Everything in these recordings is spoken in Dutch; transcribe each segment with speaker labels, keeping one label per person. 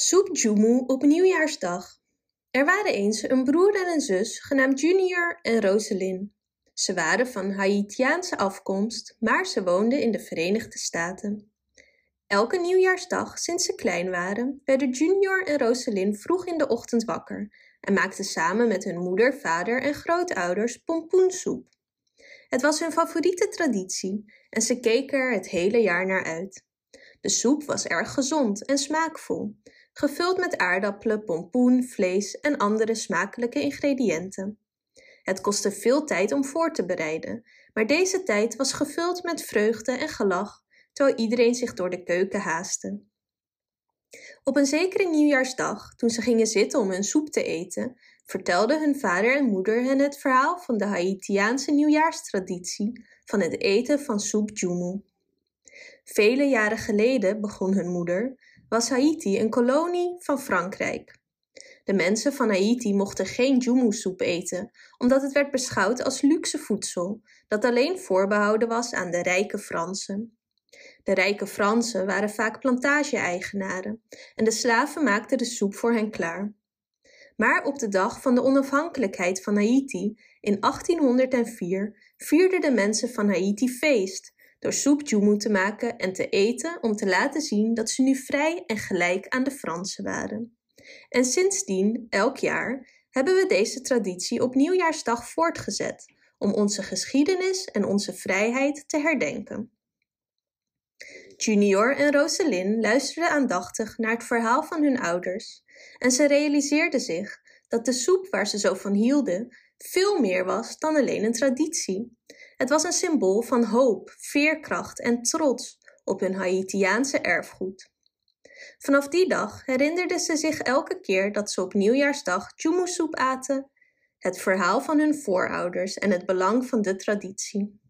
Speaker 1: Soep Jumu op nieuwjaarsdag. Er waren eens een broer en een zus genaamd Junior en Rosalind. Ze waren van Haitiaanse afkomst, maar ze woonden in de Verenigde Staten. Elke nieuwjaarsdag sinds ze klein waren, werden Junior en Rosalind vroeg in de ochtend wakker en maakten samen met hun moeder, vader en grootouders pompoensoep. Het was hun favoriete traditie en ze keken er het hele jaar naar uit. De soep was erg gezond en smaakvol, gevuld met aardappelen, pompoen, vlees en andere smakelijke ingrediënten. Het kostte veel tijd om voor te bereiden, maar deze tijd was gevuld met vreugde en gelach, terwijl iedereen zich door de keuken haastte. Op een zekere nieuwjaarsdag, toen ze gingen zitten om hun soep te eten, vertelden hun vader en moeder hen het verhaal van de Haitiaanse nieuwjaarstraditie van het eten van soep jumu. Vele jaren geleden, begon hun moeder, was Haiti een kolonie van Frankrijk. De mensen van Haiti mochten geen jumu-soep eten, omdat het werd beschouwd als luxe voedsel, dat alleen voorbehouden was aan de rijke Fransen. De rijke Fransen waren vaak plantage-eigenaren en de slaven maakten de soep voor hen klaar. Maar op de dag van de onafhankelijkheid van Haiti in 1804 vierden de mensen van Haiti feest door soep jumu te maken en te eten om te laten zien dat ze nu vrij en gelijk aan de Fransen waren. En sindsdien, elk jaar, hebben we deze traditie op nieuwjaarsdag voortgezet om onze geschiedenis en onze vrijheid te herdenken. Junior en Rosalind luisterden aandachtig naar het verhaal van hun ouders en ze realiseerden zich dat de soep waar ze zo van hielden veel meer was dan alleen een traditie. Het was een symbool van hoop, veerkracht en trots op hun Haitiaanse erfgoed. Vanaf die dag herinnerden ze zich elke keer dat ze op nieuwjaarsdag soep aten, het verhaal van hun voorouders en het belang van de traditie.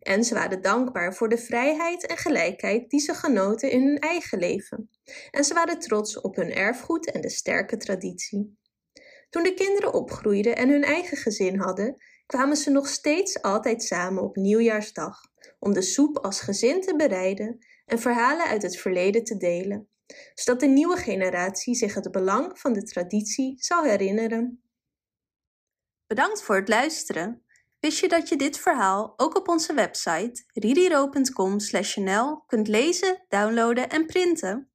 Speaker 1: En ze waren dankbaar voor de vrijheid en gelijkheid die ze genoten in hun eigen leven. En ze waren trots op hun erfgoed en de sterke traditie. Toen de kinderen opgroeiden en hun eigen gezin hadden, kwamen ze nog steeds altijd samen op nieuwjaarsdag om de soep als gezin te bereiden en verhalen uit het verleden te delen, zodat de nieuwe generatie zich het belang van de traditie zal herinneren. Bedankt voor het luisteren. Wist je dat je dit verhaal ook op onze website ririro.com/nl kunt lezen, downloaden en printen?